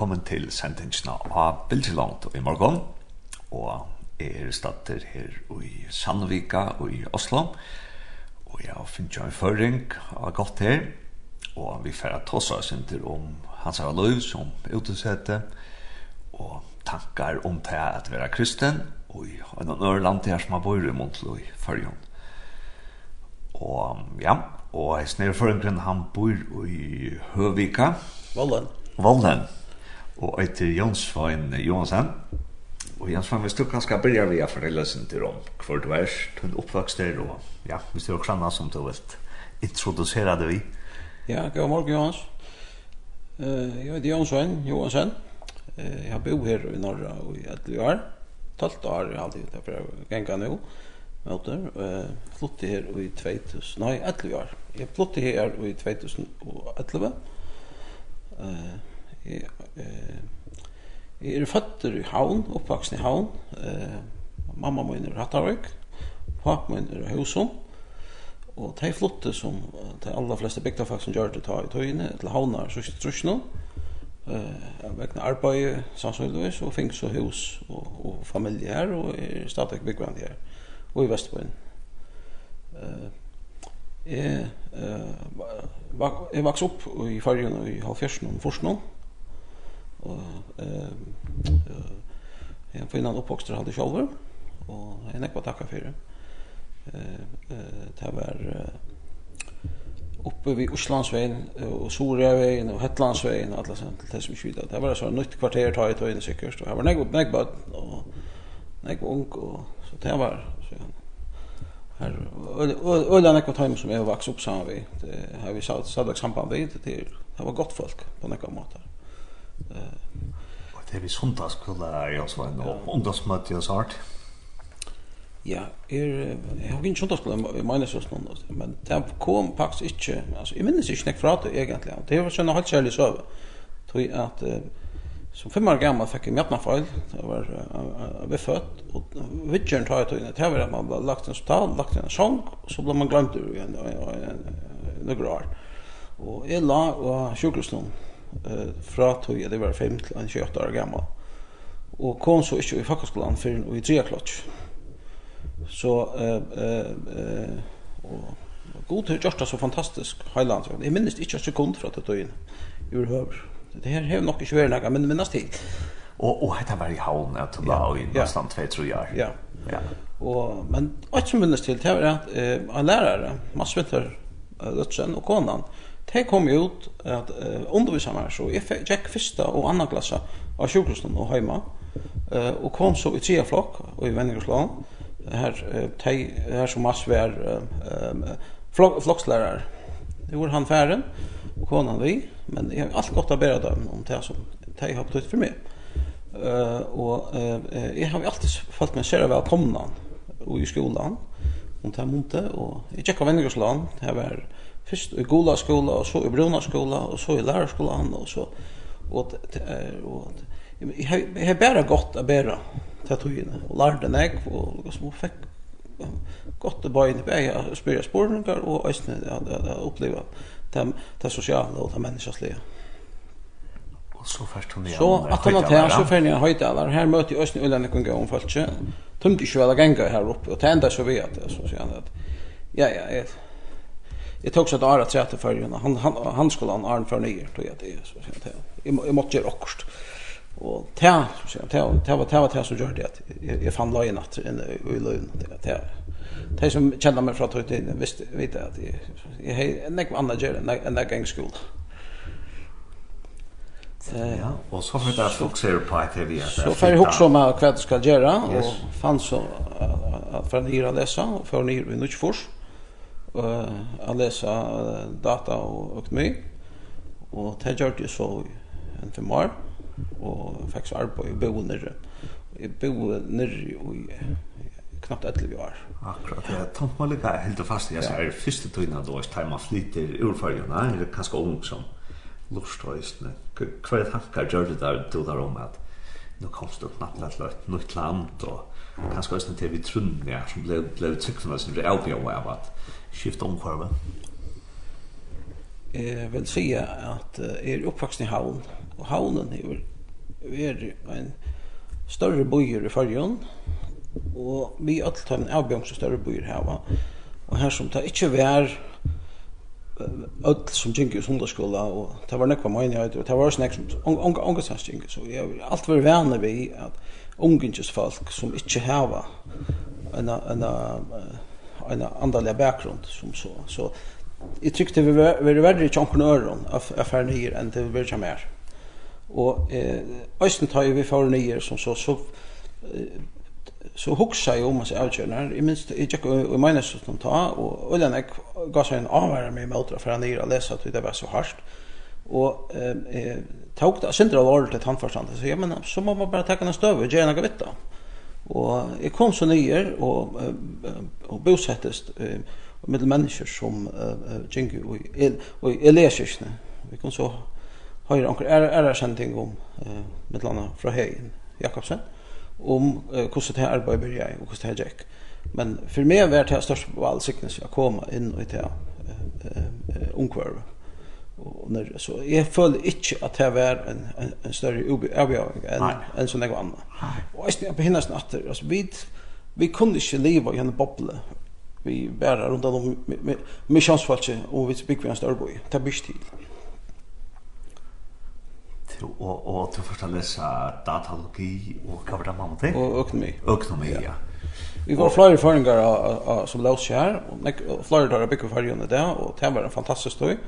velkommen til sendingsna av Bilgelangt i morgon. Og jeg er stater her i Sandvika og i Oslo. Og jeg har finnet jo en føring av godt her. Og vi får ta oss oss om hans av lov som utesette. Og tankar om det at være kristen. Og i en annen land her som har bor i Montlo i Førjon. Og ja, og jeg snir føringen han bor i Høvika. Vollen. Vollen og eitir Jonsfain Johansen. Og Jonsfain, hvis du kan skal begynne vi for det løsen til om hvor du er, du er og ja, hvis du er kranna som du vil introdusere det vi. Ja, god morgen Johans. Uh, jeg heter Jonsfain Johansen. Uh, jeg har bo her i Norra i 11 år. 12 år har jeg alltid vært gjenge nå. Møter, uh, flyttet her i 2000, nei, 11 år. Jeg flyttet her i 2011. Uh, jeg, jeg er føtter i havn, oppvaksen i havn. Eh, mamma min er Hattavik, pappa min er Husum. Og de flotte som de aller fleste bygdafag som gjør det ta i tøyene til havnar sørste trusjene. Eh, jeg vekna arbeid sannsynligvis og finnes og hus og, og familie her og er stadig byggvann her og i Vestbøyen. Eh, jeg, eh, jeg vaks opp i fargen i halvfjersen og forsen og eh jeg finner en oppvokster hadde sjolver og jeg nekva takka fyrir. Eh eh det var uppe vid Oslandsveien og Soreveien og Hetlandsveien alla sånt til det som ikke det var så nytt kvarter ta i tog inn sikkert og her var nägg på og nägg ung og så det var så ja. Her øyla nekva taim som jeg vaks opp sammen vi har vi satt samband vi til det var godt folk på nekva måter Och det är vi sundagskulla i oss var en ungdomsmöte och sånt. Ja, er, jeg har ikke sundagskulla i minnesrøsten, men det kom faktisk ikke, altså, jeg minnes ikke nek fra det egentlig, det var sånn halvt kjærlig søve, tog at uh, som fem år gammel fikk jeg mjøtna feil, det var uh, vi født, og vidgern tar jeg tog inn det här att man ble lagt en stad, lagt en sång og så ble man glömt det igen noen år Og jeg la og sjukhusnum eh, fra tog jeg det var 5 til 28 år gammel. Og kom så ikke i fakkelskolen før i tre klokk. Så eh, eh, eh och god har gjort det så fantastisk heiland. Jeg minnes ikke en sekund att det in. i hör. Det här har nog inte varit noe, men minnes till. Och och det var i havn, att du la i nästan 2-3 år. Ja. ja. Och men alt som minnes till det var att eh, en lærere, man smittar Lutsen och konan, de kom ut at uh, undervisa meg så jeg gikk fyrsta og andra klassa av sjukhusen og heima uh, og kom så i tida flokk og i vendingerslån her, uh, te, her som mass var uh, um, flok, flokkslærer det var han færen og konan vi men jeg har alt godt å bæra dem om det som de har betytt for meg. Uh, og uh, jeg har alltid falt meg sér av velkomna i skolan om det måned, og jeg tjekket venningersland, jeg var først i Gola skola, og så i Bruna skola, og så i lærerskolan, og så, og, og, jeg har bare gått å ta tatoene, og lærte nek, og liksom, fikk gott det bara inte jag spyrir spårningar og ösnen att uppleva det det sosiale og det människasliga. Og så først hun igjen. Så att hon tar så för ni höjdalar. Här möter jag Östen Ulan kan gå om folk. Tømte ikke vel å väl her oppe. Og och enda så vet jeg, så sier han at... ja ja jeg... Jeg tok så att Ara tre til ju han han han skulle han Arne för nye, tror jeg det är så så jag jeg måtte gjøre akkurat. Og tär så säger tär tär var det var tär så gjorde det. Jag fann lejen att en i lön det tär. Det som känner mig från att ut visste vet jag att jag är en annan gör en en gång skola. Ja, och så för att fokusera på att det vi Så för hooks om vad du ska göra och fann så att för hyra läsa och för ni i Nuchfors eh att läsa data och ekonomi och det gör det så en för mer och faktiskt arbete i Jeg bo nere i knappt 11 år. Akkurat, ja. Tomt må lika helt fast, jeg sier, første tøyna da, hvis man flyter urfølgjene, eller kanskje ung som, lust høysene. Hva er tankar gjør det der til der om at nu komst du knappt til et nytt land og kanskje høysene til vi trunne ja, som ble, ble trykkene som ble avbjørn av at skifte omkvarve? Jeg vil si at jeg er oppvaksen i havn og havnen er, er en større bøyer i fargen og vi alt har en avbjørn som større bøyer her og her som tar ikke vær öll som gikk i sundagsskola, og det var nekva meinighet, og det var også nek som sanns gikk, så jeg allt alt vært vane vi at ungingsfolk som ikke hava en, en, en andalig bakgrund som så, så jeg tykte vi var verre ikke øren av affærnyer enn det vi var mer. Og eh, Øysten tar vi for nyer som så, så så hugsa jeg om oss avgjørende. Jeg minst, jeg tjekk og jeg mener som ta, og Øljan jeg ga seg en avvære med meg for han gir å lese at det var så hardt. Og eh, tog det, synder året til tannforstand, så ja, men så må man bare takke en støv og gjøre noe vitt. Og jeg kom så nyer og, og bosettest med mennesker som uh, gikk og jeg leser ikke. Vi kom så høyre anker ærersending om uh, med landa fra Heien Jakobsen om eh, hvordan det her arbeidet blir jeg, og hvordan det her gikk. Men för mig var det her største på all sikkerhet jag komme in i det eh, omkvarvet. Og når, så jag føler inte att det var en, en, en större avgörning än, en sån jeg annan. Och jag jeg på henne snakker, Alltså, vi, vi kunde inte leva i en boble vi bærer runt om misjonsfallet och vi bygger en större boi. Det blir till. til och och først första läsa datalogi och var det man det Og økonomi. Økonomi, ja. Vi var flere føringer som lås her, och flere där bygge färjorna där och det var en fantastisk stoj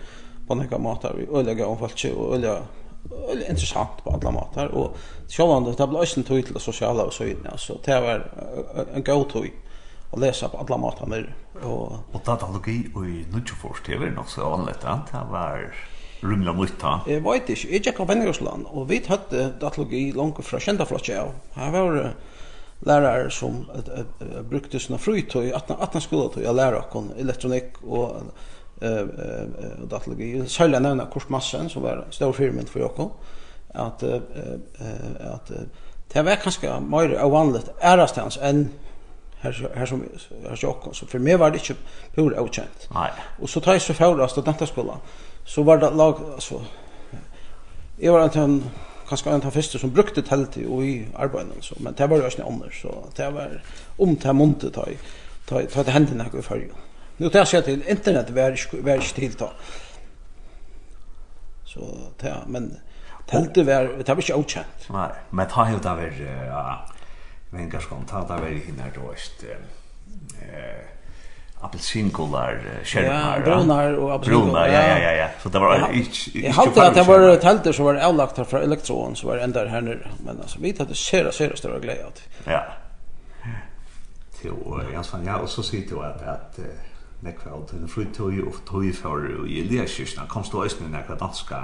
på noen måter. vi öliga om folk och öliga interessant på alla matar och självande det blev också tog till sociala och så vidare så det var en god to och läsa på alla matar och och datalogi och i Nutchfors det var nog så annorlunda det var rymla mot ta. Jeg vet ikke, jeg gikk av Vennegarsland, og vi hadde datologi langt fra kjentaflotje av. Her var lærere som brukte sina fritøy, 18 skoletøy, jeg lærer oss elektronikk og datologi. Særlig jeg nevner Kurt Madsen, som var stor firmynd for oss, at, at det var kanskje mer avvanlig ærestans enn här här som här jag så för mig var det inte pur okänt. Nej. Och så tar jag så för då studentaskolan så var det lag, alltså jag var en kanske en av första som brukte telt i arbetet så, men det var ju ikke noe så det var om till monte ta ta ta det hände jeg i förr nu tar jag till internet var var inte till ta. Så det, men teltet var, det var inte okänt nej men ta jo det var, ja, men kanske kom ta det var hinner, då ist eh, apelsinkolar skärmar. Ja, brunar och apelsinkolar. Ja, ja, ja, ja. Så det var inte Jag hade att det var tälter som var avlagt här från elektron så var det ända här nere. Men alltså vi hade sera sera stora glädje åt. Ja. Till jag sa ja, och så sitter jag att att nekvald, den frutøy og tøy for i Eliaskirsten, kom stå æsne nekva danska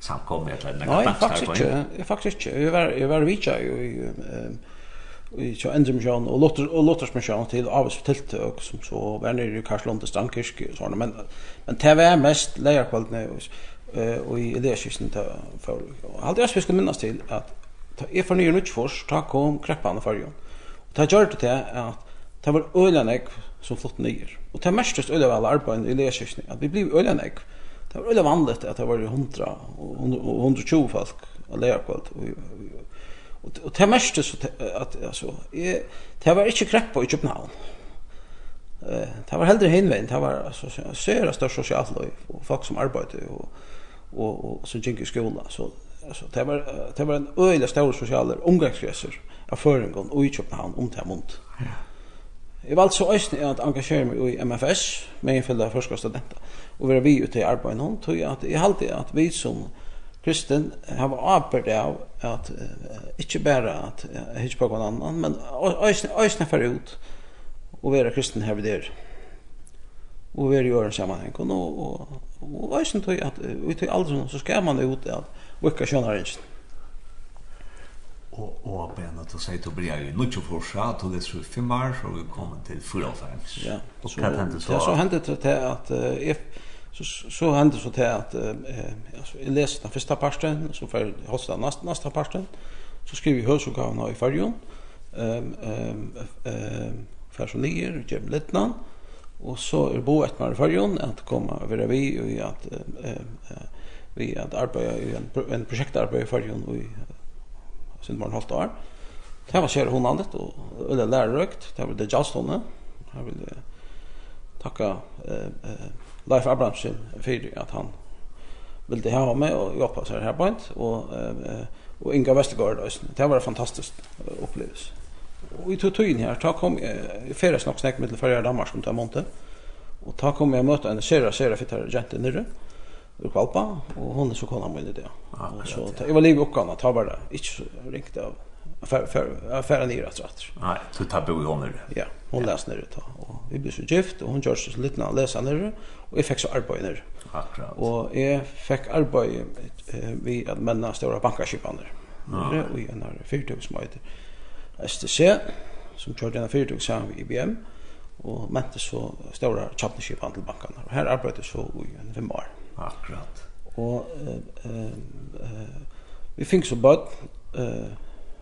samkommet eller nekva danska? Nei, faktisk ikke, faktisk ikke. Jeg var, jeg var vidtja jo i så ändrar och låter och låter mission till avs och som så var nere i Karlslund och Stankirk och såna men men det var mest lejarkvällen eh och i Eliaskisen där för hade jag skulle minnas till att är för nya Nutfors ta kom kreppan för ju och ta gjorde det att det var ölanek som flott nyer och ta mestast öle väl arbeten i Eliaskisen att vi blev ölanek det var öle vanligt at det var 100 og 120 folk lejarkväll och og det mest så at altså är det var ikke på i København. Eh det var heller hinvein, det var altså sera størst sosialt liv og folk som arbeidde og og og som gikk i skola så altså det var det var en øyla stor sociala omgangskretsur av føringen og i København om det mont. Ja. Jeg valgte så øyne at engasjere meg i MFS, med en fylde av forskere studenter, og være vi ute i arbeidet nå, tror jeg at jeg halte at vi som kristen har apert av at uh, ikke bare at uh, ikke på noen annen, men øyne for ut og være kristen her ved der. Og være i åren sammenheng. Og, og, og øyne tog at ut i alderen så skal man ut at vi ikke skjønner ikke. Og, og ben at du sier, til å bli i Nuttjo å forsa, du leser fem år, så vi kommer til 4 Ja, og så, ja, så hendte det til at uh, så så hände så till att eh alltså jag läste den första parten så för hosta nästa nästa parten så skrev vi hörsukavna i förjon ehm ehm ehm för så ligger Jim Littnan och så är bo ett med Farjon att komma över vi och i att eh vi att arbeta i en en projektarbete i Farjon och i sen man halvt år. Det var kära hon andet och eller lærerøkt, det var det jazzdående. här vill takka eh, eh, Leif Abrahamsen fyrir at han ville ha med og jobba seg her bænt og, og Inga Vestergaard Det var en fantastisk opplevelse. Og i tøyen her, ta kom jeg fyrir snakk snakk mittel fyrir Danmark som tar måned og ta kom jeg møte en sera, sera fittare jente nyrre ur Kvalpa og hun er så kona min i det. Ah, så jeg var liv i oppgavna, ta bara det, ikke riktigt av för för affären är rätt rätt. Nej, så tar bo i hon nu. Ja, hon ja. läser nu då. Och vi blir så gift och hon gör så lite när läser ner och jag fick så arbete ner. Akkurat. Och jag fick arbete eh, vi att männa stora bankaskipaner. Ja. Och i en här fyrtog som heter STC som körde en fyrtog som IBM och mätte så stora championship till bankarna. Och här arbetade så i en fem år. Akkurat. Och eh, eh vi fick så bad eh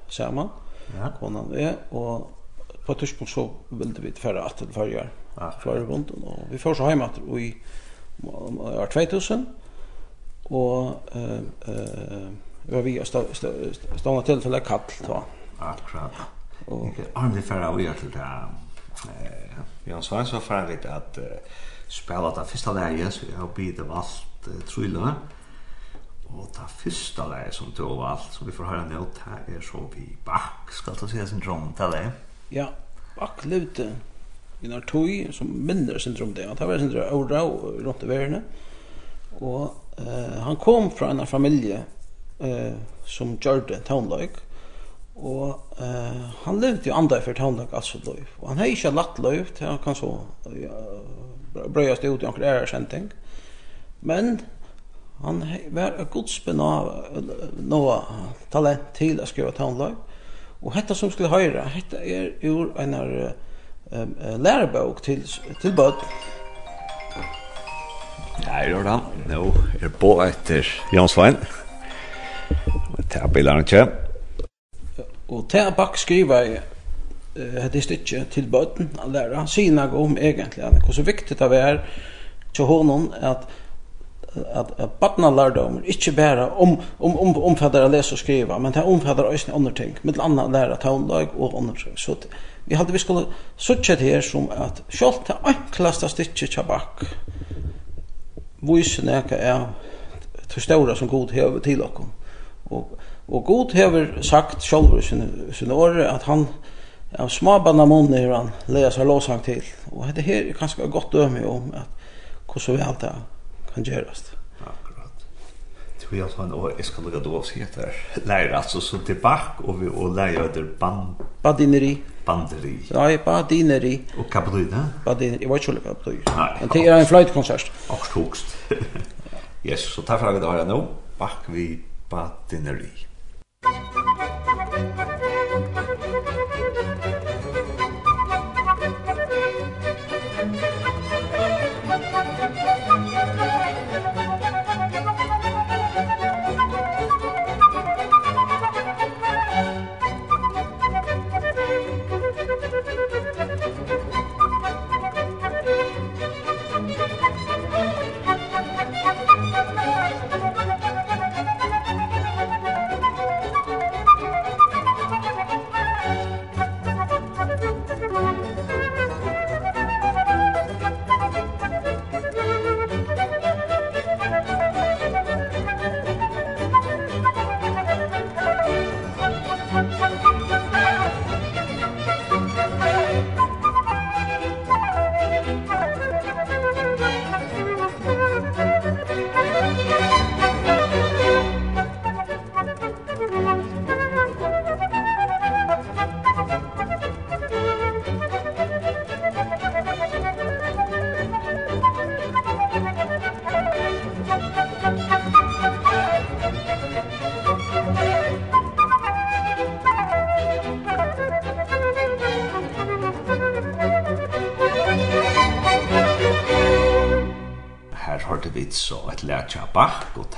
sammen, ja. konan vi, og på et tidspunkt så ville vi færre at til færger, ja. flere rundt, og vi får så hjemme at vi var 2000, og eh, eh, vi var har stående til til et kall, da. Akkurat. Og han det færre vi gjøre til det, eh, Bjørn Svans var færre vidt at spela det første læget, så jeg har bidt av alt trullet, Og ta fyrsta leie som du og alt, som vi får høre nå, det er så vi bak, Skal du se syndrom til det? Ja, bak levde i når tog som mindre syndrom det. Han var syndrom åra og rundt i verden. Og eh, han kom fra en familie eh, som gjør det townløyk. Og eh, han levde jo andre for townløyk altså løyf. Og han har ikke latt løyf til han kan så ja, brøyast ut i anker æresending. Men Han var et godspenna av noe talent til å skrive tonelag. Og dette som skulle höra, dette er ur en um, lærebøk til, til bød. Nei, det Nå er på etter Jansvein. Det er bildene ikke. Og til bak skriver hette stykket til bøden han lærer, han sier noe om egentlig, så viktig det er til honom at at at barna lærdom ikkje berre om om om omfattar å lese og skrive, men det omfattar også andre ting, med anna læra tonlag og andre Så vi hadde vi skulle søkje her som at sjølv det enklaste stykket tjabak viser neka er til stora som god hever til okkom. Og, og god hever sagt sjølv i sine, sine åre at han av smabanna munnen er han leser låsang til. Og dette her er ganske godt døme om at hvordan vi alt det kan göras. Akkurat. Det vill han och jag ska lägga då det heter lära alltså så tillbaka och vi och lära det band bandineri bandineri. Ja, bandineri. Och kapitulina. Badineri, Jag vet inte vad det betyder. Men det är en flöjtkonsert. Och kokst. Yes, så tar vi det här nu. Bak vi bandineri. Thank.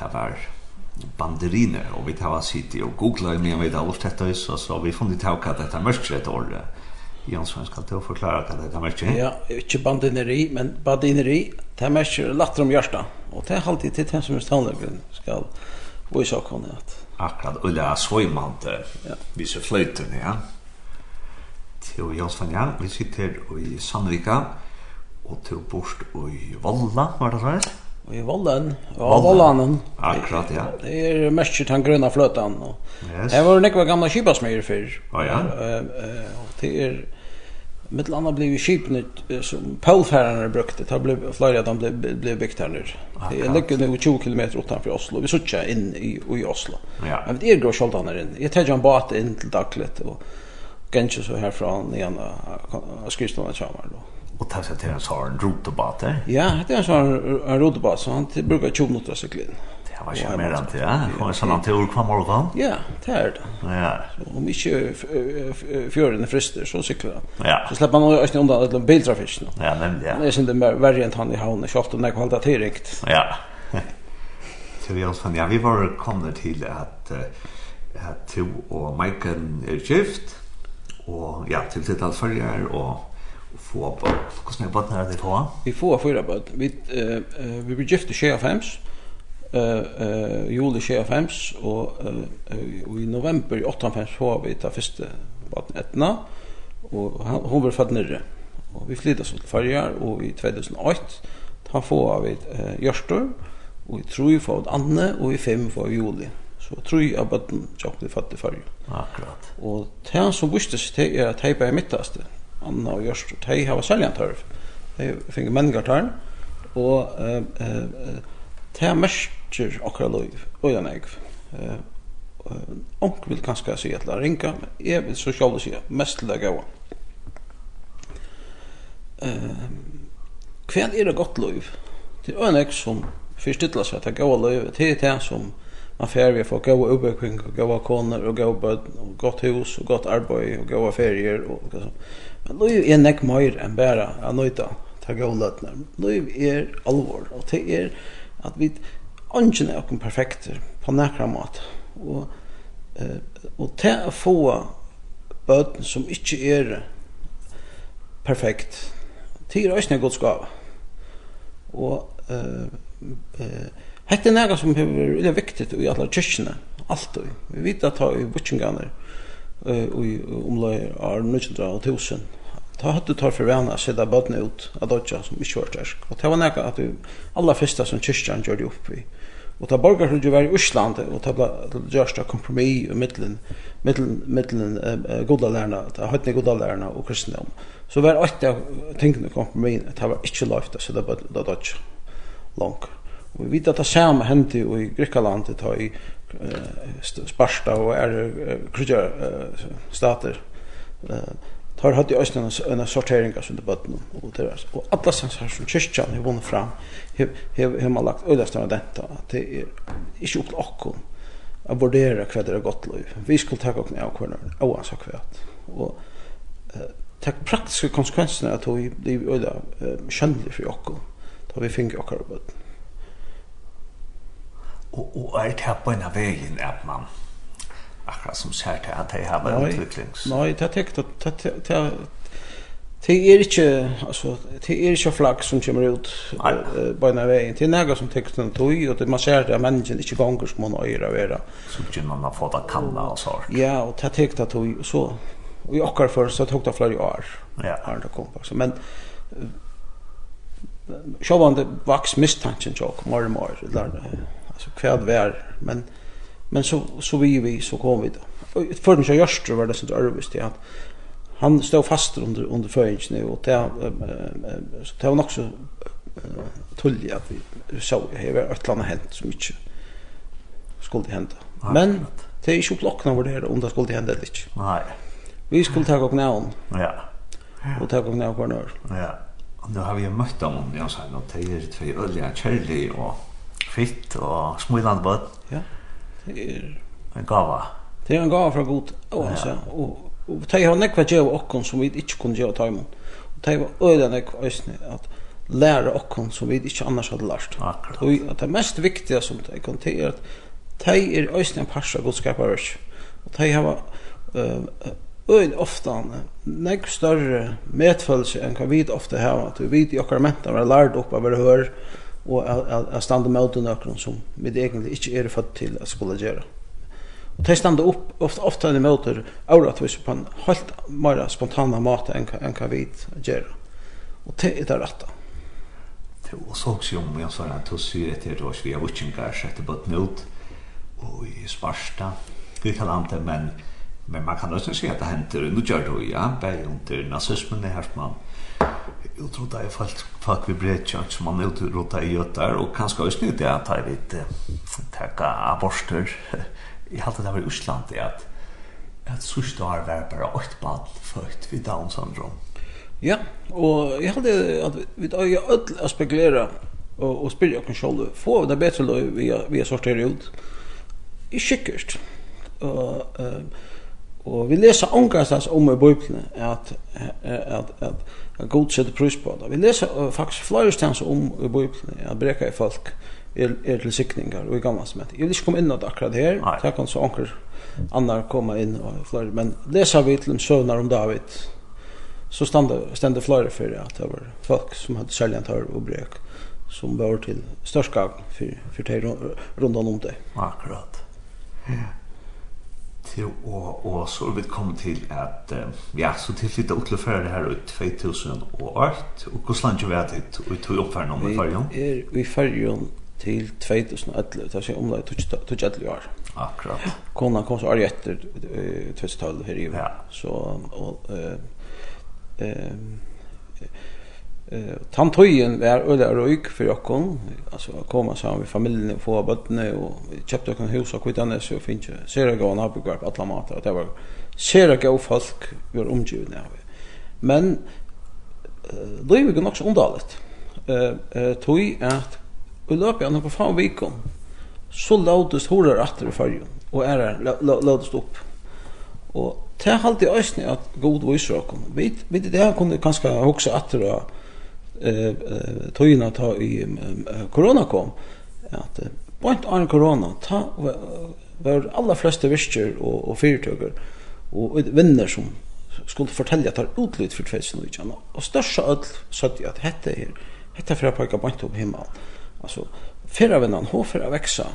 det var banderiner og vi tar sitt og googla i men vi alt dette så så vi funnit hva dette detta et år. Jansson ska ta förklara forklare hva dette mörkret. Ja, ikke bandineri men bandineri det mörkret latter om hjärta og det er alltid til den som er standardgren skal vise så kunna att akkurat ulla svojmante. Ja. Vi så flöjten ja. Till Jansson ja, vi sitter i Sandvika og til bort i Valla var det sånn? här? i Vollen. Ja, Vollen. Akkurat, ja. Det er mest den grønne fløten. Yes. Jeg var nekva gamla kibasmeier før. Ja, ja. Og det er... Mitt landa blev ju skipna som Polfärarna brukte. Det blev flera de blev blev byggt här nu. Det är lyckligt nu 20 km utanför Oslo. Vi söker in i i Oslo. Ja. Men det är går skolt här inne. Jag tar en båt in till Daklet och kanske så härifrån igen och skrivstorna kommer då. Och ta sig till en sån rotobat där. Ja, det är en sån en rotobat så han brukar 20 minuter cykla in. Det var ju mer än det. Ja, en sån tur kvar morgon. Ja, det är det. Ja. Om inte fjorden är frister så cyklar han. Ja. Så släpper man ju undan biltrafiken. Ja, nu. Ja, nämligen. Det är inte värre än han i havnen, så ofta när kvalitet är rikt. Ja. Så vi alltså ja, vi var kommer till att att to och Michael är gift och ja, till sitt alfargar och få på Hvordan er barn her det på? Vi får fyra barn. Vi, uh, vi blir gift i 25, uh, uh, juli 25, og, uh, og i november 58 får vi ta første barn etna, og hun blir født nere. Og vi flyttar så til Farjar, og i 2008 ta få vi uh, Gjørstor, og i 3 får vi Anne, og i fem får vi Juli. Så tror av bøtten tjokkne fatt i fargen. Akkurat. Og det som visste seg til er at jeg bare midtaste. Anna og Gjørst, de har seljan tørv. De finner mennesker tørv, og uh, uh, de merker akkurat lov, og den jeg. Eh, onk vil kanskje si at la ringa, men jeg vil så sjálf si mest til det gaua. Uh, hva er det godt lov? Det er en som fyrstidla seg til gaua lov, det er det som man fer vi får gå gaua ubekving, gaua koner, och gå bød, og godt hus, och gott arbete och gå ferier, och så. Men løy er nek mer enn bæra a nøyta ta gavløtna. Løy er alvor, og det er at vi ønsken er okken perfekter på nekra mat. Og, eh, og til å få bøten som inte er perfekt, det er ønsken er godskava. Og eh, eh, hette er nega som er veldig viktig i alle kyrkjene, alltid. Vi vet at ta i butchinganer, i omløy av 1900 Ta hadde tar for vana å sida bøtene ut av dodja som ikke var tørsk. Og det var nega at vi alla fyrsta som kyrkjan gjør det opp i. Og ta borgar som var i Osland og ta ble gjørst av kompromi i middelen, middelen, middelen uh, goda lærna, ta høytne goda lærna og kristendom. Så var alt av tingene kompromi, ta var ikke løyft å sida bøtene av dodja lang. Og vi vet at det samme hendte i Grekkaland, ta i Sparta och är uh, stater. Uh, tar hatt i ösnen en sortering av under bøtten og det var och alla sensar som kyrkjan har vunnet fram har man lagt ödast av dette att det er ikke opp til oss å vurdere hva det er godt liv vi skulle ta och knä och kunna oavsett og uh, ta praktiske praktiska at vi blir är uh, kjønnelig for oss da vi fick oss bøtten og, og er det på en av veien at man akkurat som sier til at dei har vært utviklings? Nei, det er tekt at det er ikke altså, det er ikke flak som kommer ut uh, på en av veien, det er nega som tekt en tog og det man ser det at mennesken ikke ganger som man øyre av vera Så ikke man har fått av kalla og så. ja, og det er tekt at tog og så og i akkar for så tok det flere år ja. men Sjåvande vaks mistanken tjokk, mor morgen, eller alltså kvad vär. Men men så så vi vi så kom vi då. För den så görst var det så dåligt ja. att han stod fast under under föringen nu och det så det var också tullig att vi så här var ett land hänt så mycket skulle hända. Men det är ju klockna var det om det skulle hända lite nej. Vi skulle ta och näon ja. Och ta och näon kvar nu ja. Och nu har vi mött dem om jag säger att det är två öliga kärlek och fitt og smilande bøtt. Ja. Det er en gava. Det er en gava fra god. Og ja. og, og de har nekva djeva okkon som vi ikke kunne djeva taimon. Og de var øyla nekva øysni at læra okkon som vi ikke annars hadde lært. Akkurat. Og det mest viktiga som de kan til er at de er øysni en parsa godskaparverk. Og de har øyl ofta nekva større medfølelse enn hva vi ofta hava. Vi vet i okkar mentan var lærd opp av hver hør, og at standa med nøkron som vi egentlig ikke er født til å skulle gjøre. Og de standa opp, ofte, ofte er møter avratvis på en helt mer spontana måte enn, enn hva vi gjør. Og det er det rette. Det var så også om jeg sa at du sier etter det vi har vutsjengar sette bøtten ut og i Sparsta, vi kan anta, men, men man kan også si at det henter, nå gjør det ja, bare under nazismen det her man utrota i folk fuck vi bretjant som man utrota i götar och kanske också nu det att ta vid tacka aborter i allt det var i Island det att att så år var bara åt bad fött vid down syndrom. Ja, och jag hade att vi tar ju öll att spekulera och och spela och själva få det bättre då vi vi sorterar ut. I skickert. Och eh och vi läser angastas om i bibeln att att att god sett pris på det. Vi leser faktisk flere stans om i Bibelen, at breka i folk er, er til sikningar og i gamla smet. Jeg vil ikke komme inn på det akkurat her, det kan så anker annar komma inn og flere, men leser vi til søvnar om David, så stender flere for at det var folk som hadde selgjant her og brek, som var til størst gang for, for rundt om det. Akkurat. Ja til og og så er vi kommet til at ja, så til flytta ut til det her ut 2008 og hvordan vi vært det ut til oppferden om i Farjon? Vi er vi Farjon til 2011, det er ikke omlai 2011 år. Akkurat. Kona kom så året etter 2012 her i. Ja. Så, og, eh, eh, Eh tant tøyen var øla røyk for okkom, altså koma saman við familien og fáa barnne og kjøpte okkum hus og kvitannes og finnst sera góðan happigarp alla mata og det var sera góð folk vi var omgivna av. Men uh, lívi gun nokks undalit. Eh uh, tøy at uløpi anna på fáa vikum. Så låtist horar atter i fargjum og er låtist opp. Og det er alltid æsni at god viser okkom. Vi, vi det her kunne kanskje hoksa atter og eh tøyna ta i korona kom at point on corona ta var alla flesta virkjer og og fyrtøkur og vinner som skulle fortelja tar utlut for 2019 og størsta öll satt at hetta er hetta fra pakka point upp himmal altså ferra vinnan hofer a veksa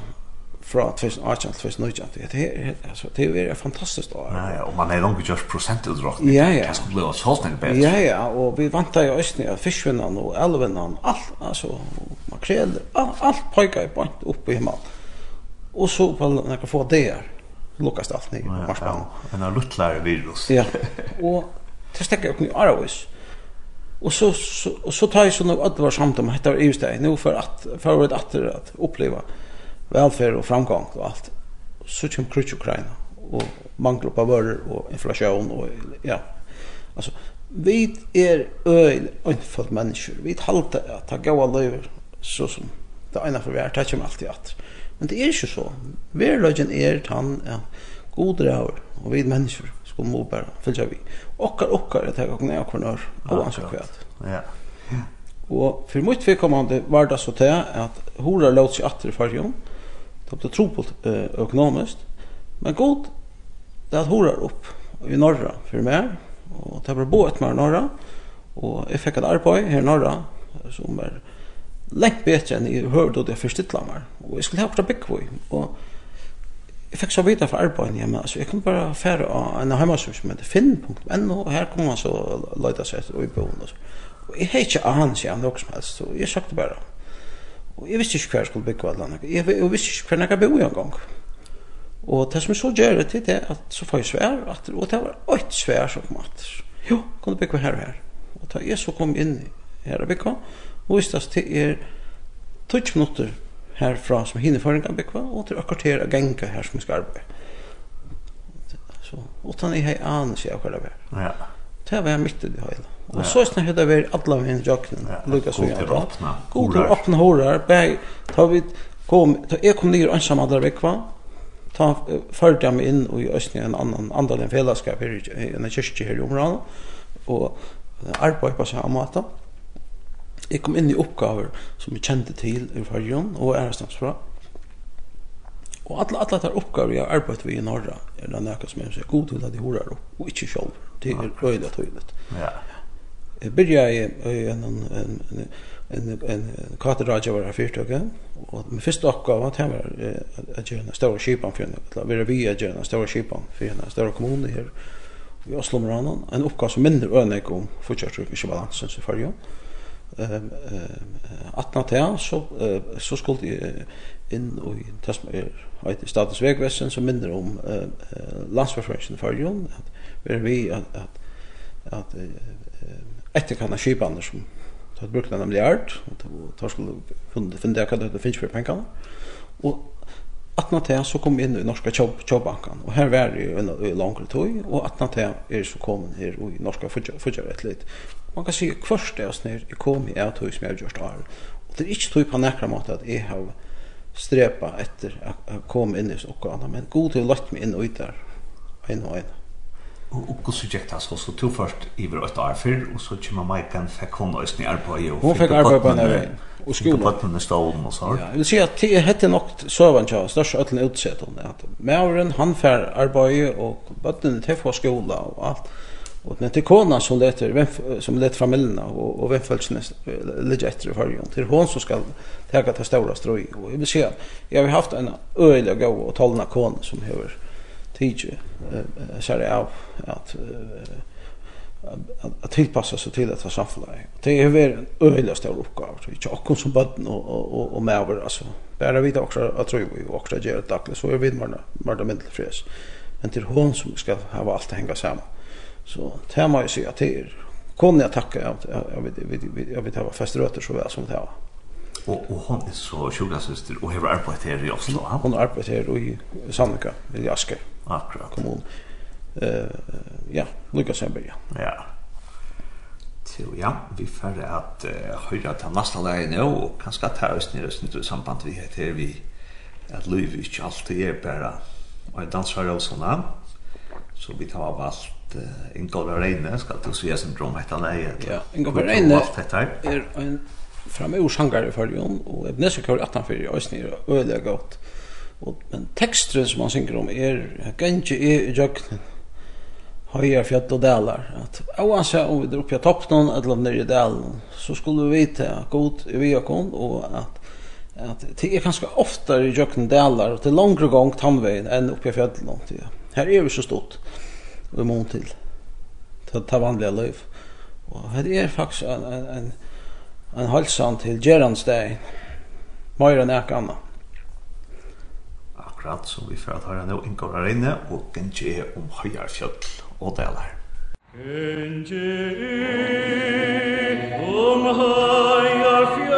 fra 2018 til 2019. Det er altså, det är er fantastisk. år. Ja ja, og man er langt just procentutdragning. Ja ja. Det skal bli så snällt bedre. Ja ja, og vi vantar ju ösnen av fiskvinnarna och älvarna allt alt, makrel allt pojkar på upp i himmel. Og så på några få det her, lukkes dagar lukas allt ner på marken. En av lutlare virus. Ja. Och det stäcker upp nu Arawis. Og så så, så tar jeg så nog att det var samt om heter EU-steg nu för att för att åter att uppleva velferd og framgång og alt. Så kommer krig i Ukraina og mangler på varer og inflation og ja. Alltså vi är öl enfalt människor. Vi halta att ta goda liv så som det ena för vi är tack om allt i att. Men det är ju så. Vi är lögen är han ja, god råd och vi människor ska må bara följa vi. Och och att ta och ner kvar och ansvar kvärt. Ja. Och för mycket för kommande var det så att hora låts i åter för jorden det blir tropult eh, økonomiskt. Men god, det er at horar opp i norra for meg, og det blir båt mer norra, og jeg fikk et arbeid her i norra, som er lengt bedre enn i høyde og det første meg. og jeg skulle ha akkurat bygg på, og jeg fikk så videre for arbeidet hjemme, altså jeg kunne bare fære av en hjemmesur som heter finn.no, og her kom man så løyda seg og i boen, og så. Og jeg heit ikke av hans hjemme, noe som helst, så jeg søkte bare, Og jeg visste ikke hver jeg skulle bygge alle andre. Jeg, jeg visste ikke hver jeg bo i en gang. Og det som jeg så gjør det til det, at så får jeg svær, at, og det var ett svær som kom at, jo, kan du bygge her og her. Og da jeg så kom inn her og bygge, og visste at det er 20 minutter herfra som hinner for en gang bygge, og til akkurat her og genge her som jeg skal arbeide. Så, og da jeg har anes jeg hva det var. Ja. Det var mitt i det hele. Och så snart det vi alla vi i jocken. Lucas och jag. God och öppna horar. Bäg ta vi kom ta jag kom ner ensam andra vekva, Ta följde jag mig in och i ösnen en annan andra den fällskap här i en kyrka här i området. Och arbetade på samma måte. Jeg kom inn i oppgaver som jeg kjente til i fargen, og är snabbt bra. Og alle, alla tar uppgåvor jag arbetar vi i norra er det noe som är så god til at de horar opp, og ikke selv. Det er är og tydligt. Ja. Jeg begynte i en, en, en, en, en katerradjövare av fyrtöket. og min første oppgave var att var at göra en større kypan for henne. Att vara vi at göra en større kypan for henne, en stor kommun här i Oslo-Moranen. En oppgave som mindre önig om fortsatt i balansen i förra. Ehm att när så så skulle jeg in i det som er heter statens Vegvesen, som mindre om eh landsförsvarsföreningen for Jon at vi att att att etter kan skipene som så hadde brukt en milliard, og da skulle funnet finne hva det finnes for pengene. Og atna til så kom vi inn i norska kjobbankan, og her var det jeg i langere tog, og atna til er så kom her i norska fudjar litt. Man kan si kvørst det er nir, jeg kom i et tog som jeg har gjort av, og det er ikke tog på nekra måte at jeg har strepa etter å komme inn i okkana, men god til å lagt meg inn og ut der, en og en og kussu det så så to først iver ett år för och så kommer Maiken fick hon oss ni arbete och hon fick arbete på när och skolan på den staden och så Ja, Ja, vi ser att det hette nog sövan tjå störst öllen utsett om det att Mauren han fär arbete och botten till för skola och allt. Och när till kona som leter vem som leter familjen och och vem följs näst legit för hon till hon som ska ta det stora stroj och vi ser jag har haft en öliga gå och talna kon som har tidje eh så det av att att tillpassa sig till detta samhälle. Det är väl en öjlig stor uppgave så inte också som barn och och och med över alltså. Bara vi också att tror vi också gör det dagligt så är vi mer mer det mindre. Men till hon som ska ha allt att hänga samman. Så det må ju se att det är kon jag tacka jag jag vet jag vet jag fast rötter så väl som det var. Och och hon är så sjuka syster och har arbetat här i Oslo. Hon arbetar här i Sandvika i Asker. Akkurat. Kommun. Eh ja, Lucas Sember Ja. ja. Så ja, vi får at uh, høyre til næsta leie nå, og kanskje at her er snitt i samband vi heter vi at liv ikke alltid er bare og danser og sånn så vi tar av alt uh, Ingolf Reine, skal du si syndrom etter leie ja, Ingolf Reine er en framme orsanger i følgen og jeg nesker Ebnesekår 18-4 i Øsnir og øyelig godt Og den tekstren som han synger om er ganske i jøkken høyre fjall og delar. At oansja om vi er oppe i toppen eller nere i delen, så skulle vi vite at god er vi okon, og at at det er ganske oftare i jøkken delar, og til langre gang tannveien enn oppe i fjall. Her er vi så stort, og vi må til til ta vanlige liv. Og her er faktisk en, en, en, en halsan til Gerandstein, mer enn ekka anna akkurat som vi får at høyre nå inngår her inne, og gengje er om høyarfjøll og deler. Gengje er om høyarfjøll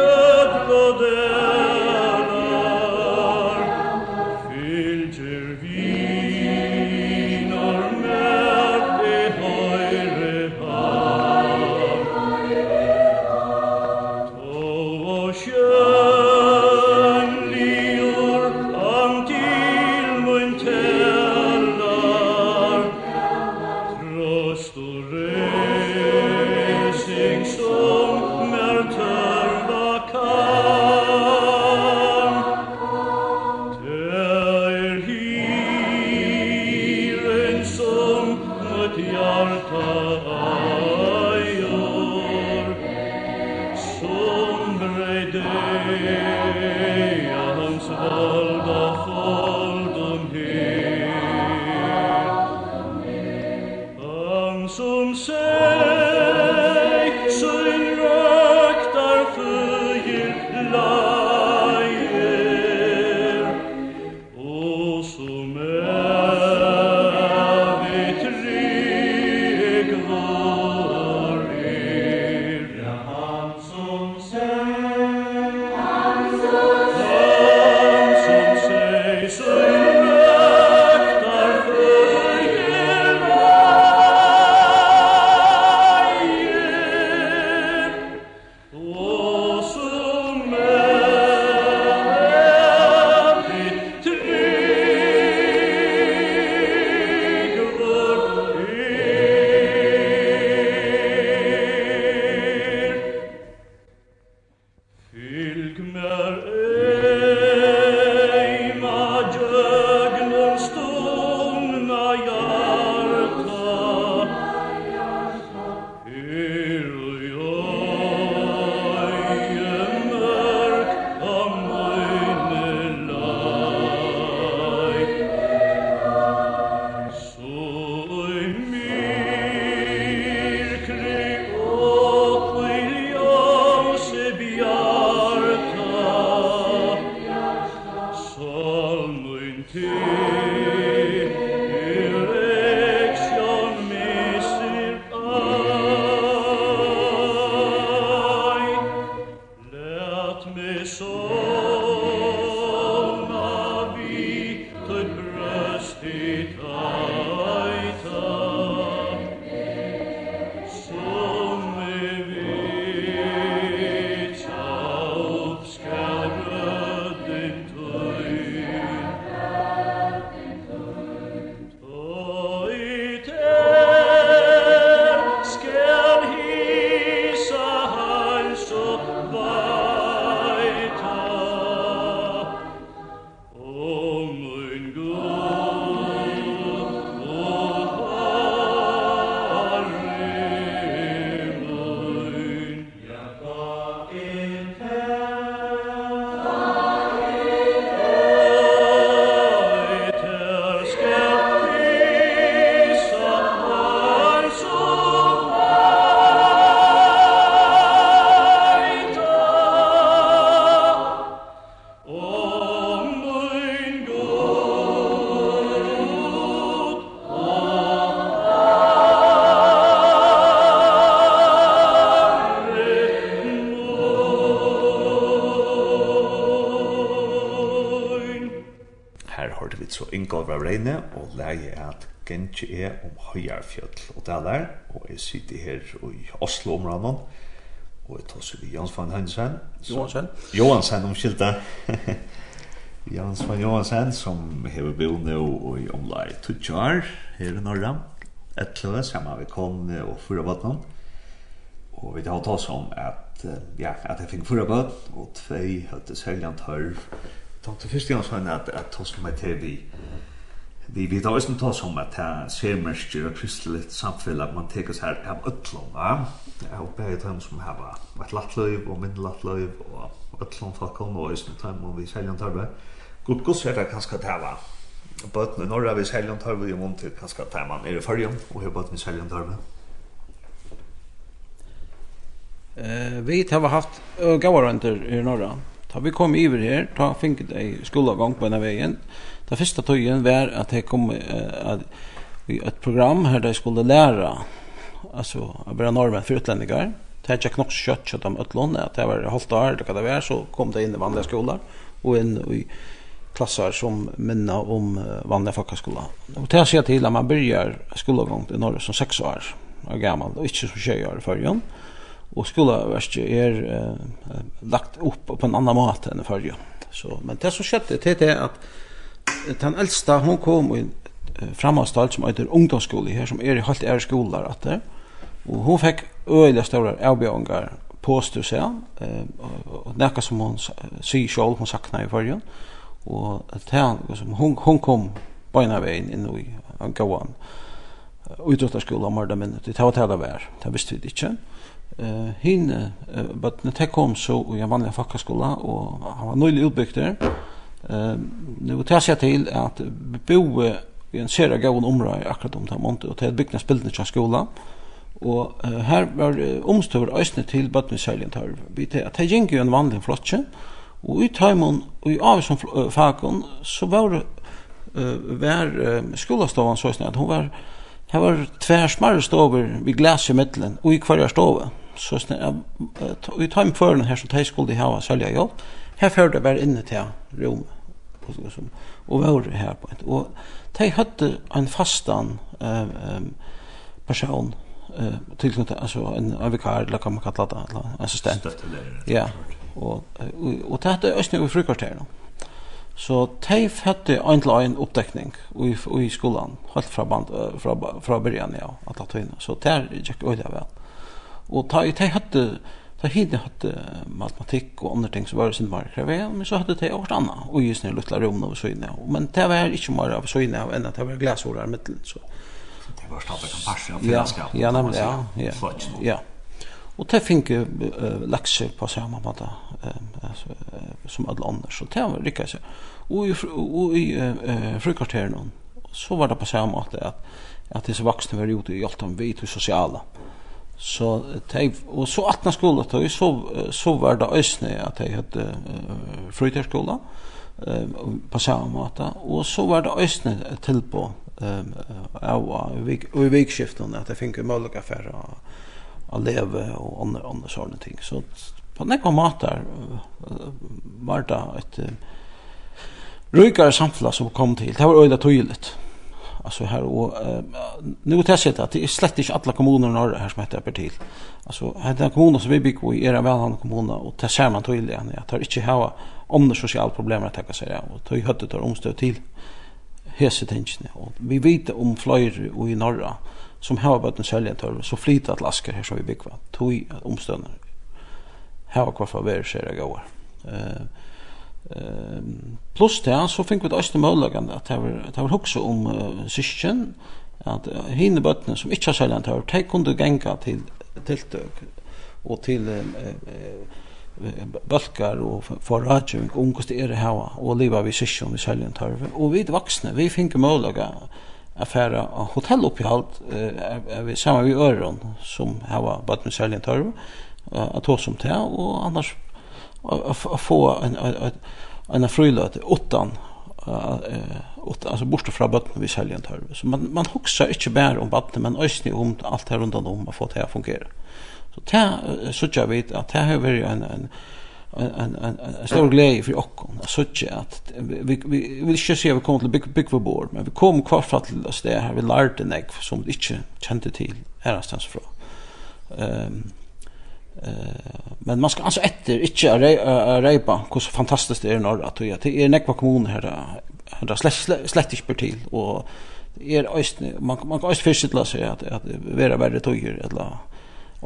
snakki er om Høyarfjøll og der og jeg sitter her i Oslo området, og jeg tar seg vi Jans van Hansen. Johansen. Johansen, omkylda. Jans van Johansen, som hever bo nå i omlai Tudjar, her i Norra, etløve, sammen vi Kone og fyra vattnet. Og vi tar oss om at, ja, at jeg fikk fyra vattnet, og tvei høttes helgjant Tørv. Takk til første gang sånn at jeg tar oss med til vi, vi vi då som tar som att det ser märker och kristligt samfälle att man tar oss här av öllum va jag hoppas att de som har varit lattlöv och mindre lattlöv och öllum folk kommer och som tar om vi säljer tarve god god så det kanske det va bort nu norra vi säljer tarve ju mont kanske tar man är det förjön och hur bort vi säljer tarve Eh vi har haft gåvar under i norra. Ta vi kom iver her, ta finket i skolavgång på denne veien, Det første tøyen var at jeg kom uh, i et program her der jeg skulle lære altså, å være normen for utlendingar. Det er ikke nok kjøtt kjøtt om utlån, at jeg var halvt år eller hva det var, så kom det inn i vanlige skoler og inn i klasser som minner om vanlige folkeskoler. Og til å si til at man begynner skolegang i Norge som seks år og gammal, og ikke som tjej år i førjen. Og skoleverket er uh, lagt opp på en annan måte enn i førjen. Så, men det som skjedde til det at den eldste, hun kom i framhållstall som heter ungdomsskole her, som er i halvt ære skoler at det. Og hun fikk øyelig større avbjørnger påstå seg, og nekka som hun sier selv, hun sakna i forrige. Og hun, hun kom beina veien inn i gåan utråttarskola om morda minnet. Det var det det var, det visste vi ikke. Uh, hinn, uh, but når det kom så i en vanlig fakkaskola, og han var nøylig utbygd der, Eh nu tar jag till att bo i en sera gåvan område akkurat om Tamont och till byggnadsbilden i skolan. Og uh, her var uh, omstøver øysene til bøttnesærlig. Vi til at det gikk jo en vanlig flotje, og i tøymon og i av som uh, fakon, så var uh, var uh, skolastovan så snett. Hun var, her var tvær smarre stover vi glas i middelen, og i kvarja stove. Så snett, uh, og i tøym føren her som de skulle hava sælja jobb, her før det var inne til rom politiker som og var her på. Og de hadde en fastan eh, um, person eh tillknyta alltså en en vikar eller kan man kalla det eller assistent. Ja. Och och det hade ösnä över frukostern. Så tej hade en till en upptäckning i i skolan helt från band från från början ja att ta in. Så där gick det väl. Och Teif hade Da hit jeg hadde matematikk og andre ting som var sin markere ved, men så hadde det også annet, og just nere luttla rom og søyne. Men det var ikke mer av søyne av enn at det var glasord av middelen. Så. det var stadig en parsje av fellesskap. Ja, nemlig, ja. Ja. ja. ja. Og det fikk jo uh, lekser på samme måte uh, som alle andre, så det var rikket seg. Og i, og i uh, frukvarteren, så var det på samme måte at, at disse voksne var ute i hjelp om vi til sosiale. Mm Så teg, og så 18 skola tøy, så, så var det øsne at jag hadde uh, frytærskola uh, på samme måte, og så var det øsne tilbå um, av i vikskiften at jeg fikk mulig affær å leve og andre, andre sånne ting. Så på nekva matar uh, var det et uh, rykare samfunn som kom til. Det var øyla tydligt alltså här och uh, nu har jag att det är slett inte alla kommuner norr här som heter per till alltså här den kommunen som vi bygger i era välhandlande kommuner och det ser man tydligt att det inte har om det sociala problem att ta sig av och tog hötet tar omstöd till hese tingene. Och vi vet om flyr och i norra som har varit en säljartorv så flyttat lasker här som vi bygger. Tog omstödnar här var kvar för være skjer jeg går eh Ehm plus det så fick vi det östra att det var det var också om uh, syskon att uh, hinne bötnen som inte har sällan hör ta kunde gänga till tilltök och till uh, uh, balkar och förragen ungkost är det här och leva vi syskon vi sällan hör och vi vuxna vi fick möjligheten att färra hotell uppe i allt vi samma vi öron som här var bötnen sällan hör att ta som det och annars att få en en en frilåt åttan åtta alltså borta från botten vi säljer inte halva så man man huxar inte bara om botten men ösni om allt här runt om att få det att fungera. Så där så jag vet att här har vi en en en en en stor glädje för och så att vi vi vill inte se vi kommer till big big board men vi kom kvar för till oss där vi lärt en ek som inte kände till härastans från ehm men man ska alltså efter inte repa hur fantastiskt det är norr att det är nekva kommun här här slett slett inte till och er øyst man man kan øyst fyrstla seg at at vera verre tøyer eller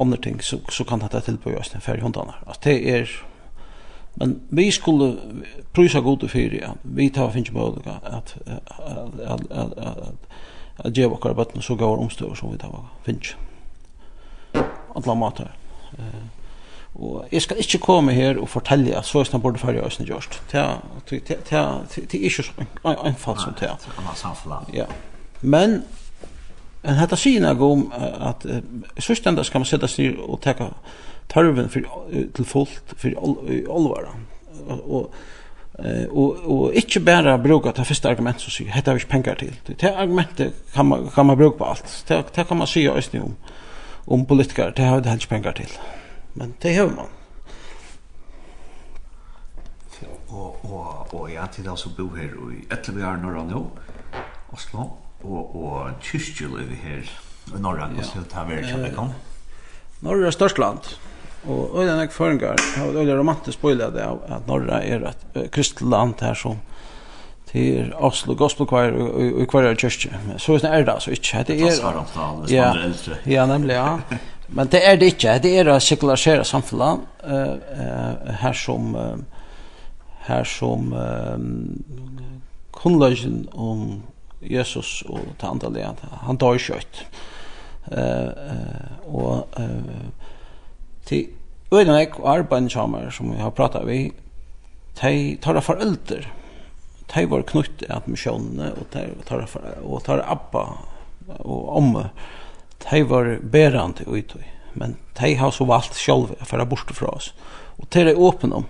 andre ting så så kan dette tilbøy på en ferdig hundarna. Altså det er men vi skulle prøysa gode fyrir ja vi tar finnst møgulega at at at at at geva okkar bøtten så går omstøver som vi tar finnst. Alla matar. Og jeg skal ikke komme her og fortelle at så snart burde færre østene gjørst. Det er ikke så einfalt som det er. Ja. Men en hetta syna om at sustenda skal man sætta sig og taka tarven for til fullt for alvara. Og og og ikkje berre bruka ta fyrste argument så sier hetta vi pengar til. Det argumentet kan man kan man bruka på alt. Det kan man sjá østni om om politikere, det har det helst penger til. Men det har man. Og, og, og jeg til altså bo her i Etlebjør Norra nå, Oslo, og, og Kyrkjøløy her i Norra, ja. Oslo, ta har vært kjempelig om. Norra er størst land, og øyne jeg føringer, det er romantisk bøylet det at Norra er et kristelig land her som til Oslo Gospel Choir og Choir Church. Så er det er det så ikke. Det er Ja. Ja, nemlig ja. Men det er det ikke. Det er det sekularisere samfunnet eh her som her som kunnløsen om Jesus og det andre lean. Han dør skjøtt. Eh og eh til Øyden og arbeidende som vi har pratet vi, de tar av foreldre de var knytt at misjonene, og de tar, og tar Abba og Omme, de var berande og uttøy. Men de har så valgt selv for å borte fra oss. Og de er åpne om.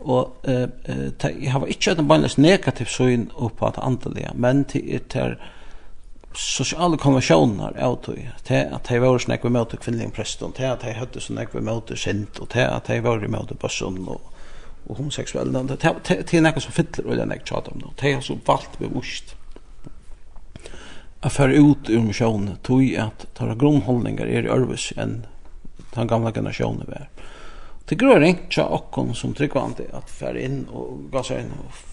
Og eh, uh, jeg har ikke en bare negativ syn på at andelige, men de er til sosiale konvensjoner av tog, til at de var sånn jeg var møte kvinnelige presten, til at de hadde sånn jeg var møte sint, og til at de var møte bøssen, og og homoseksuelle, det er noe som fyller og det er noe tjata om det. Det er så valgt bevust at fære ut ur misjonen, tog at tæra grunnholdningar er i ørvis enn den gamla generasjonen vi er. Det grør ikke tja okkon som tryggvandi at fære inn og gasa inn og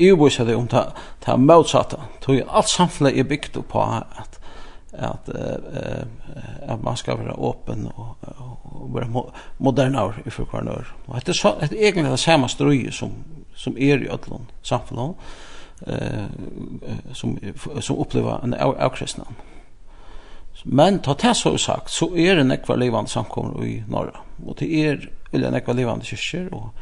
Jeg EU-bosa det om det er motsatta, tog at alt samfunnet er bygd på at att eh att man skal være åpen og, och och vara modern år i förkvarnör. Och det är så det er egentligen det samme strøye som som är i Ötlund samfunnet, eh som som upplever en avkristna. Men ta det så sagt så är det nekva ekvalivande samkommer i norra. Och det är vill en ekvalivande kyrkjer, och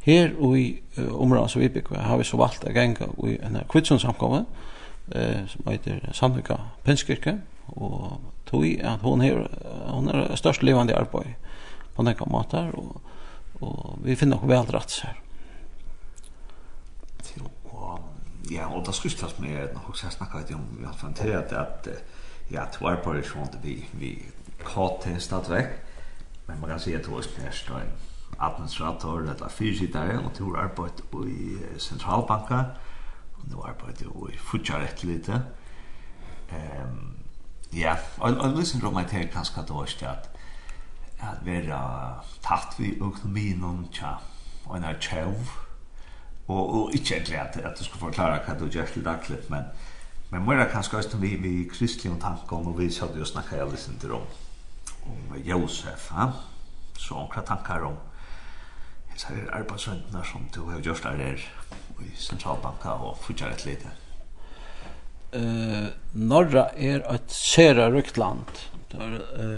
här och i området som vi bygger har vi så valgt å gänga i en kvitsunsamkommer. Eh eh, som heter Sandvika Pinskirke og tog at hon er, hon er størst levande arbeid på den måten, og, og vi finner nok vel rett her. Ja, og det skrystas med, når jeg har snakket om, vi har fantasert at at ja, to er på det sånn at vi, vi KT stadvekk men man kan si at det var spørst administrator eller fyrsittare, og to arbeid i sentralbanka, nu arbeidde jo i futjar et lite. Um, ja, og, og liksom råd meg til kanskje at det at at vera tatt vi økonomien om tja, og en er tjøv, og, og ikke egentlig at, at du skulle forklare hva du gjør til daglig, men men mer kanskje også vi, vi kristelige tanker om, og vi satt jo snakket jeg lysen til om, om Josef, ha? så omkring tankar om så er arbeidsvendene som du har gjort der er i Sentralbanka og fortsatt et lite. Uh, Norra er et særa rykt land. Der, uh,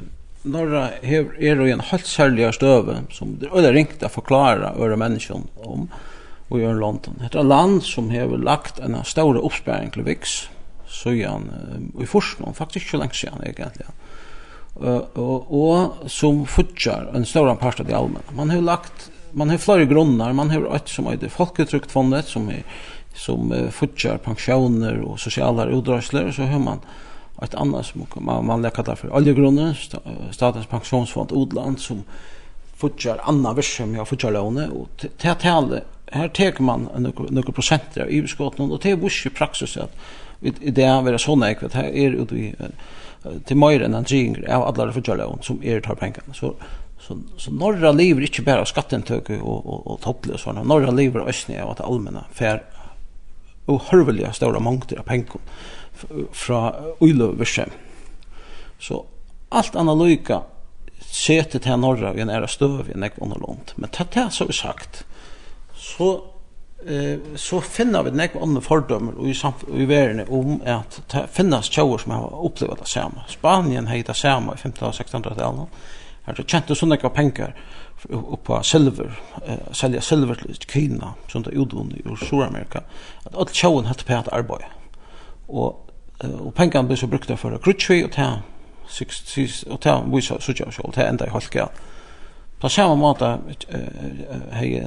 Norra er, er i en helt særlig støve som det er ringt å forklare øre människan om og gör London. Det er et land som har lagt en stor oppsperring til Vix så ja i forskning, faktisk ikke lenge siden egentlig. Uh, og, og som fortsatt en stor part av det allmenne. Man har lagt man har flera grunnar. Man har ett som heter Folketryktfondet som är som uh, futjar pensioner och sociala utdragsler. så har man ett annat som man, man lägger där för oljegrunden statens pensionsfond odland som futjar annan versum jag futjar låne och till tal här tar man några procent av överskotten och det är busch praxis att det är vara såna ekvat här är ut vi till mer än en jing av alla futjar lån som är tar pengarna så så så norra lever inte bara skatteintäkter och och och topplig och såna norra lever ösnä och att allmänna fär och hörvliga stora mängder av pengar från oljevärsen. Så allt analyka setet här norra vi är stöv i en ekonomi långt. Men det här så sagt så eh så finner vi nek andre og i i verden om at det finnes tjauer som har opplevd det samme. Spanien heter det samme i 1500-1600-tallet. Her tjente sånne ikke penger på silver, eh, selja silver til Kina, som det utvunnet i Sur-Amerika, at alt tjauen hatt på et arbeid. Og, eh, og pengene ble så brukt for grutskvi, og ta, og ta, vise, så tja, og ta enda i halka. På samme måte, hei,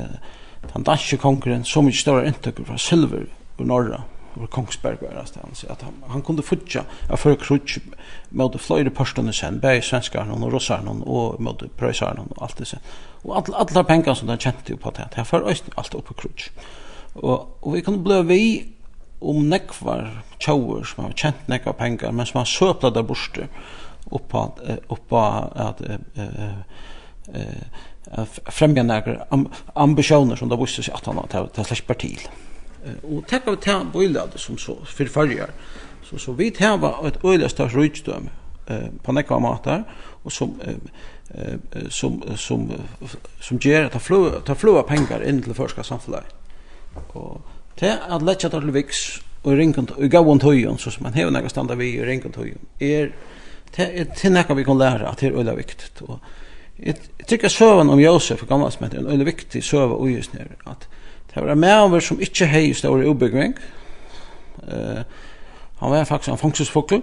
den danske kongren, så mye større inntekker fra silver i Norra, var Kongsberg var det hans, at han, han kunde futja av fyrir krutsk møte fløyre pørstene sen, bæg svenskaren og och og møte prøysaren og alt det sen. Og all, allar pengar som den kjente jo på det, för fyrir øysten alt på krutsk. Og, og vi kunne bli vi om nekvar tjauer som har kjent nekvar pengar, men som har søpla der borste oppa, oppa at att eh eh fremja några ambitioner som då visste sig att han har slett partil og tekka vi til bøylade som så for farger så, så vi teva et øyligste rujtdøm eh, på nekva matar og som eh, som som som ger att flua ta flua pengar in till förska samfundet och det att lägga till vix och ringa och gå runt höjen så som man har några standa vi i ringa höjen är det är till något vi kan lära at det er øyla viktigt och Jag tycker om Josef, gamla som heter, en øyla viktig söva og just nere, at Det var en som ikke hei store ubyggving. Uh, han var faktisk en fangstesfokkel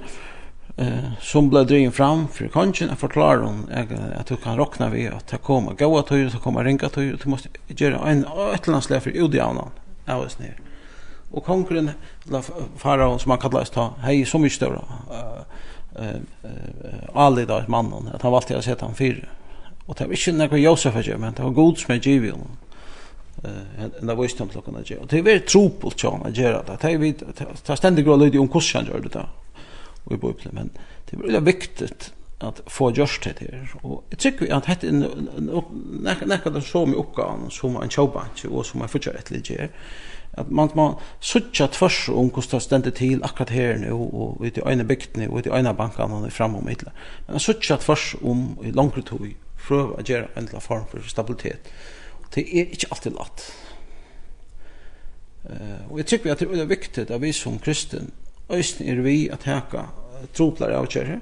uh, som ble drivin fram for kongen. Jeg forklarer hon at, at du kan råkna vi at det kommer gåa tøy, det kommer ringa tøy, du måste gjøre en etterlandsleir for udjavnan av oss nere. Og kongren, eller faraon som han kallas ta, hei så mykje større uh, eh uh, alid av mannen, at han valgte å sette han fyre. Og det var ikke nekva Josef men det var god som er givet eh enda visst om klockan där. Det är väldigt tropul tjän att göra det. Det är vi ta ständigt grå lite om kursen gör det där. Och i bubblan men det är väldigt viktigt att få just det här. Och jag tycker att det är näka det som i uppgåvan som en showbank och som man fortsätter ett lite att man man söka tvärs om hur det ständer till akkurat här nu och ut i ena bygden och ut i ena bankan och framom ytla. Men söka tvärs om i långt tog pröva att göra en form för stabilitet det er ikke alltid latt. Uh, og jeg tykker at det er viktig at vi som kristen, øyne er vi at heka troplar av kjære,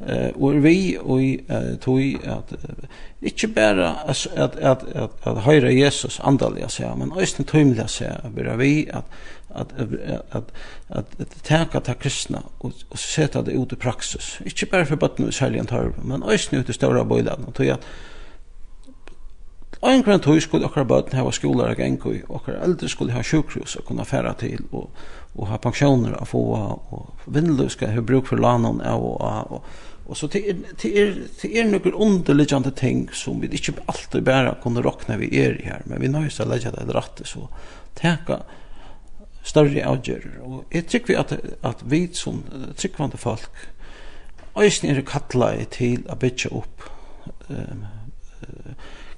uh, og er vi og uh, tog at uh, ikke bare at, at, at, at, at høyre Jesus andalig seg, men øyne tøymelig seg, bare vi at at at at at taka ta kristna og, og seta det ut i praksis. inte bara for bøttene i særlig antar, men øysne ut i større bøyladen, tog at ein grunn tøy skulle okkar bøtn hava skúlar og gengu í, okkar eldre skulle ha sjukhus og kunna færa til og og ha pensjoner at få og vindløy skal ha bruk for lanon av og og, og Og så det er, det er, det er noen underliggende ting som vi ikke alltid bare kunne råkne vi er i her, men vi nøys å legge det rette, så teka større avgjører. Og jeg tykker vi at, at vi som tryggvande folk, øyne er kattlet til å bytje opp um,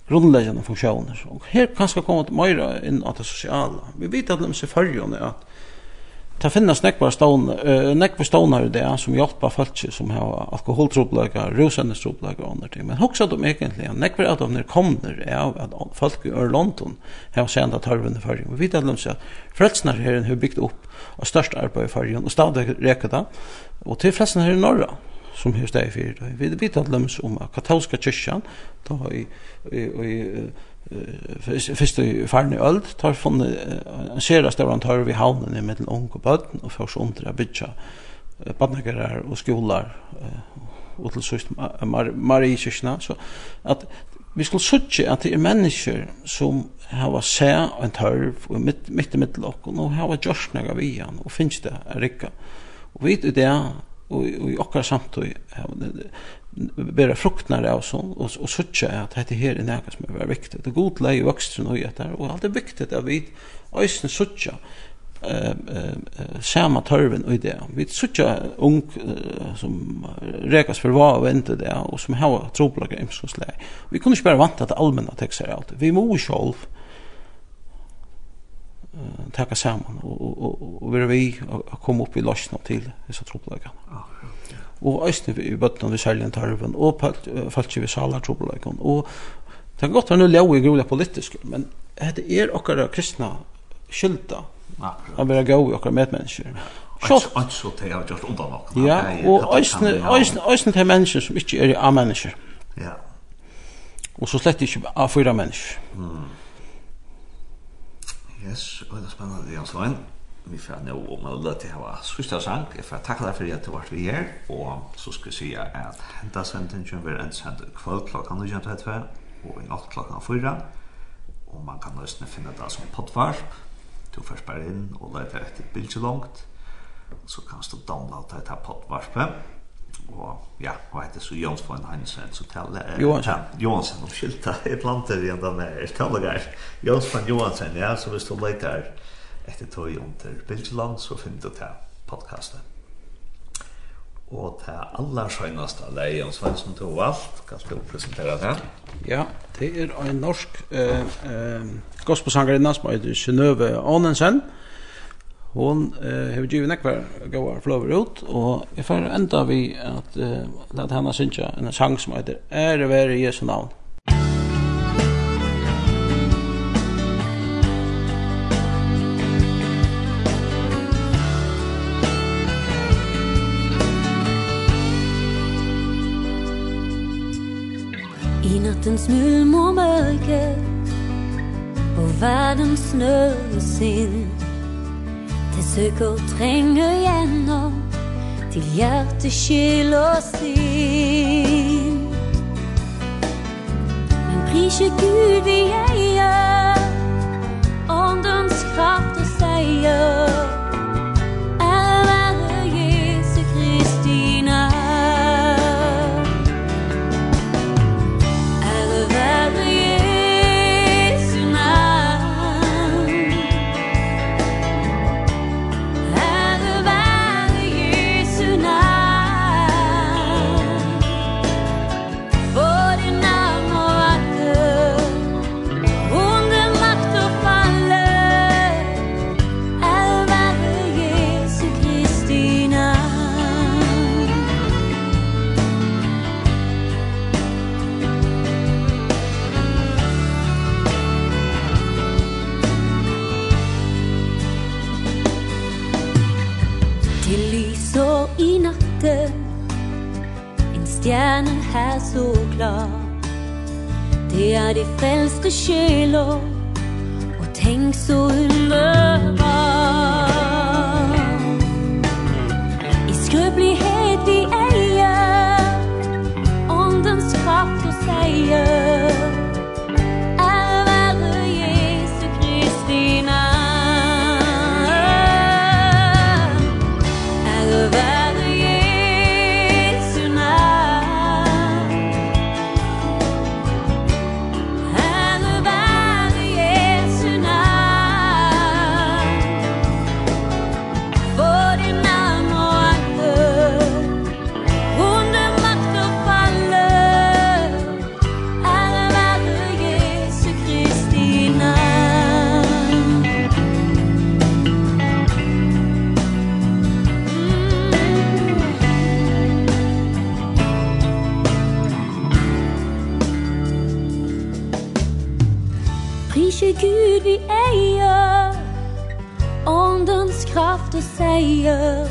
grundläggande funktioner. Och här kan ska komma mer in att det sociala. Vi vet att de ser förrjande att Det finnes nekvar stående, uh, nekvar stående i det som hjelper folk som har alkoholtrobleger, rusendestrobleger og andre ting. Men også de egentlig, nekvar av dem kommer av at folk i Ørlondon har sendt at hørven i fargen. Vi vet at de sier at frelsene her har bygd opp av største arbeid i fargen, og stadig reker det, og til frelsene her i Norra som her steg fyrir. Vi vet at løms om at katolska kyrkjan, da i, i, i fyrst i farne öld, tar funnet en sera stauran tar vi havnen i mittel ung og bøtten, og først undra bytja badnagarar og skolar og til sørst Marie kyrkjana, så at vi skulle sørge at det er mennesker som hava se en tørv og mitt, mitt i mitt og hava gjørsnaga vi han og finnes det rikka. Og vi vet jo det och i okkar samtøy bära fruktnar av så och och söka att det här är något som är viktigt. Det god läge vuxen och jätter och allt är viktigt att vi eh eh samma törven och det. Vi söker ung som räkas för vad och inte det och som har tropplagar i Vi kunde inte bara vänta att allmänna texter allt. Vi må själv taka saman og, og, og vera vi og koma upp i losna til disse trobeleikene. Og æsne vi i bøttene vi særlig tarven og falskje vi salar trobeleikene. Og det kan godt være leo i grulig politisk, men det er okkara kristna skylda å vera gau okkar okkara medmennesker. Sjått. Sjått så det har gjort undan nokna. Ja, og æsne til mennesker som ikke er a-mennesker. Ja. Og så slett ikke a-fyra mennesker. Mm. Yes, og det er spennende, Jan Svein. Vi får nå om å løte til å ha sørste sang. Jeg får takke deg for at du var vi her, og så skal jeg si at hentet sendingen vil en sende kveld klokken 22, og i natt klokken 4, og man kan løsne finne det som pottvarp. Du får spørre inn og løte etter bildet langt, så kan du downloade dette pottvarpet og ja, hva heter så Jons von Hansen, så tala... Johansen. Johansen, skilta jeg planter igjen den her, tala gær. Jons von Johansen, ja, så hvis du leiter etter tog under Bildland, så finner du til podcasten. Og til aller skjønneste av deg, Jons von, som tog alt, kan du presentere det? Ja, det er en norsk eh, eh, gospelsangarinna som heter Synøve Ånensen, og Hon eh, har givit nekvar gåa flower ut och jag får ända vi att eh, låta henne synja en sang som heter Ära vare Jesu namn. I nattens mulm och mörker och världens snö sin søker trenger gjennom Til hjerte, skyld og syn Men priser Gud vi eier Åndens kraft og seier. blinkte En stjerne her så klar. Det er de frelste sjeler Og tenk så underbar. I skrøpelighet vi eier Åndens kraft og seier to say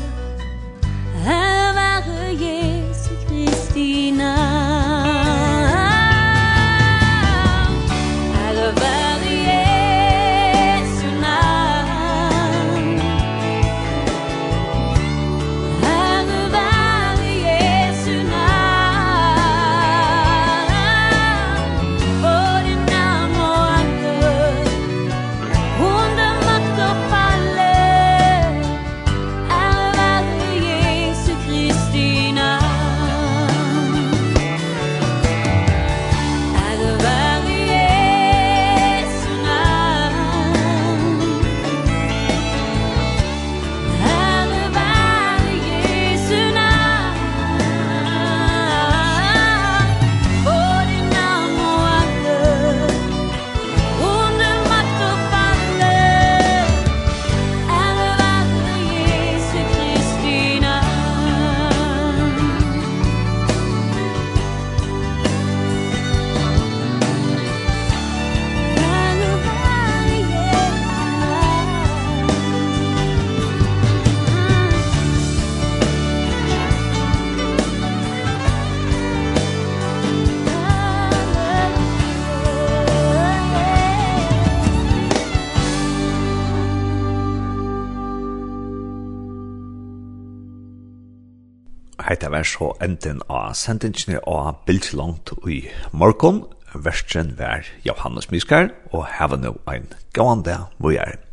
var så enden av sendingene av Bildlangt i morgen. Versen var Johannes Miskar, og hevende ein gående vågjere.